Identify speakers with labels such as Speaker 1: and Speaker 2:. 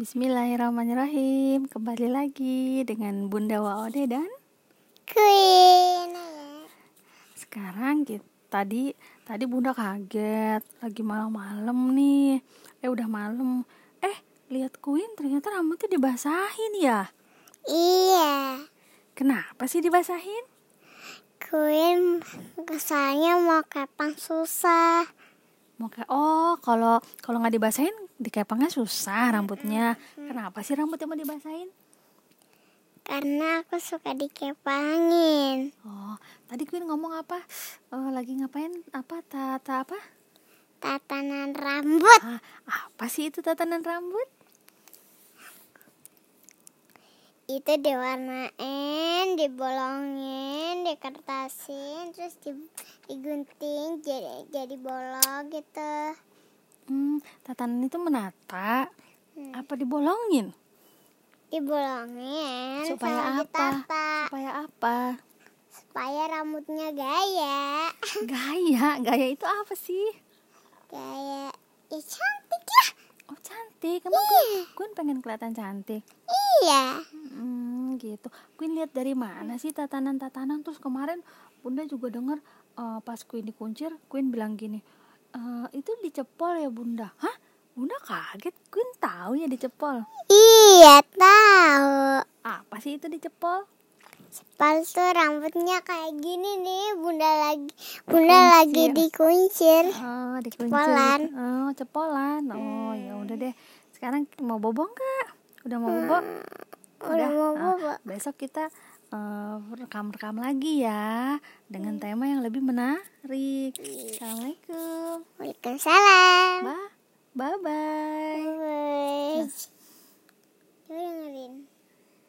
Speaker 1: Bismillahirrahmanirrahim. Kembali lagi dengan Bunda Waode dan
Speaker 2: Queen.
Speaker 1: Sekarang kita tadi tadi Bunda kaget. Lagi malam-malam nih. Eh udah malam. Eh lihat Queen ternyata rambutnya dibasahin ya?
Speaker 2: Iya.
Speaker 1: Kenapa sih dibasahin?
Speaker 2: Queen kesannya mau kepang susah
Speaker 1: Mau kayak oh kalau kalau nggak dibasahin dikepangnya susah rambutnya. Kenapa sih rambutnya mau dibasahin?
Speaker 2: Karena aku suka dikepangin
Speaker 1: Oh, tadi Queen ngomong apa? Eh, lagi ngapain? Apa tata apa?
Speaker 2: Tatanan rambut
Speaker 1: Ah, apa sih itu tatanan rambut?
Speaker 2: Itu diwarnain, dibolongin, dikertasin Terus di- digunting jadi, jadi bolong gitu
Speaker 1: Hmm, tatanan itu menata. Apa dibolongin?
Speaker 2: Dibolongin
Speaker 1: Supaya apa?
Speaker 2: ditata
Speaker 1: Supaya apa?
Speaker 2: Supaya rambutnya gaya
Speaker 1: Gaya, gaya itu apa sih?
Speaker 2: Gaya Ya cantik lah
Speaker 1: Oh cantik, emang Queen, Queen pengen kelihatan cantik.
Speaker 2: Iya
Speaker 1: Hmm, gitu. Queen lihat dari mana sih tatanan-tatanan? Terus kemarin Bunda juga dengar eh, pas Queen dikuncir, Queen bilang gini, "Eh, itu dicepol ya Bunda. Hah? Bunda kaget. Queen tahu ya dicepol.
Speaker 2: Iya tahu.
Speaker 1: Apa sih itu dicepol?
Speaker 2: Sepal tuh rambutnya kayak gini nih, bunda lagi bunda lagi dikuncir.
Speaker 1: Oh, dikuncir.
Speaker 2: Cepolan.
Speaker 1: Oh, cepolan. Oh, ya udah deh. Sekarang mau bobo nggak? Udah mau bobo?
Speaker 2: Udah mau
Speaker 1: Ah,
Speaker 2: bobo.
Speaker 1: Besok kita eh, rekam-rekam lagi ya dengan tema yang lebih menarik. Assalamualaikum.
Speaker 2: Waalaikumsalam.
Speaker 1: Bye. Bye bye.
Speaker 2: Bye.